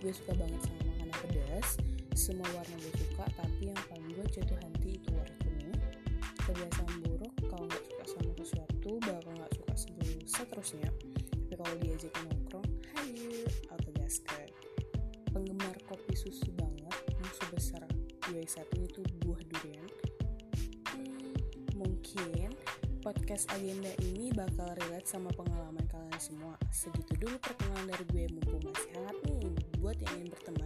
gue suka banget sama makanan pedas. Semua warna gue suka tapi yang paling gue jatuh hati itu warna kuning. Kebiasaan buruk kalau nggak suka sama sesuatu bakal nggak suka seterusnya tapi kalau diajak nongkrong hayu auto gasket penggemar kopi susu banget musuh besar gue satu itu buah durian. Hmm, mungkin podcast agenda ini bakal relate sama pengalaman kalian semua. Segitu dulu perkenalan dari gue mumpung masih hangat nih buat yang ingin berteman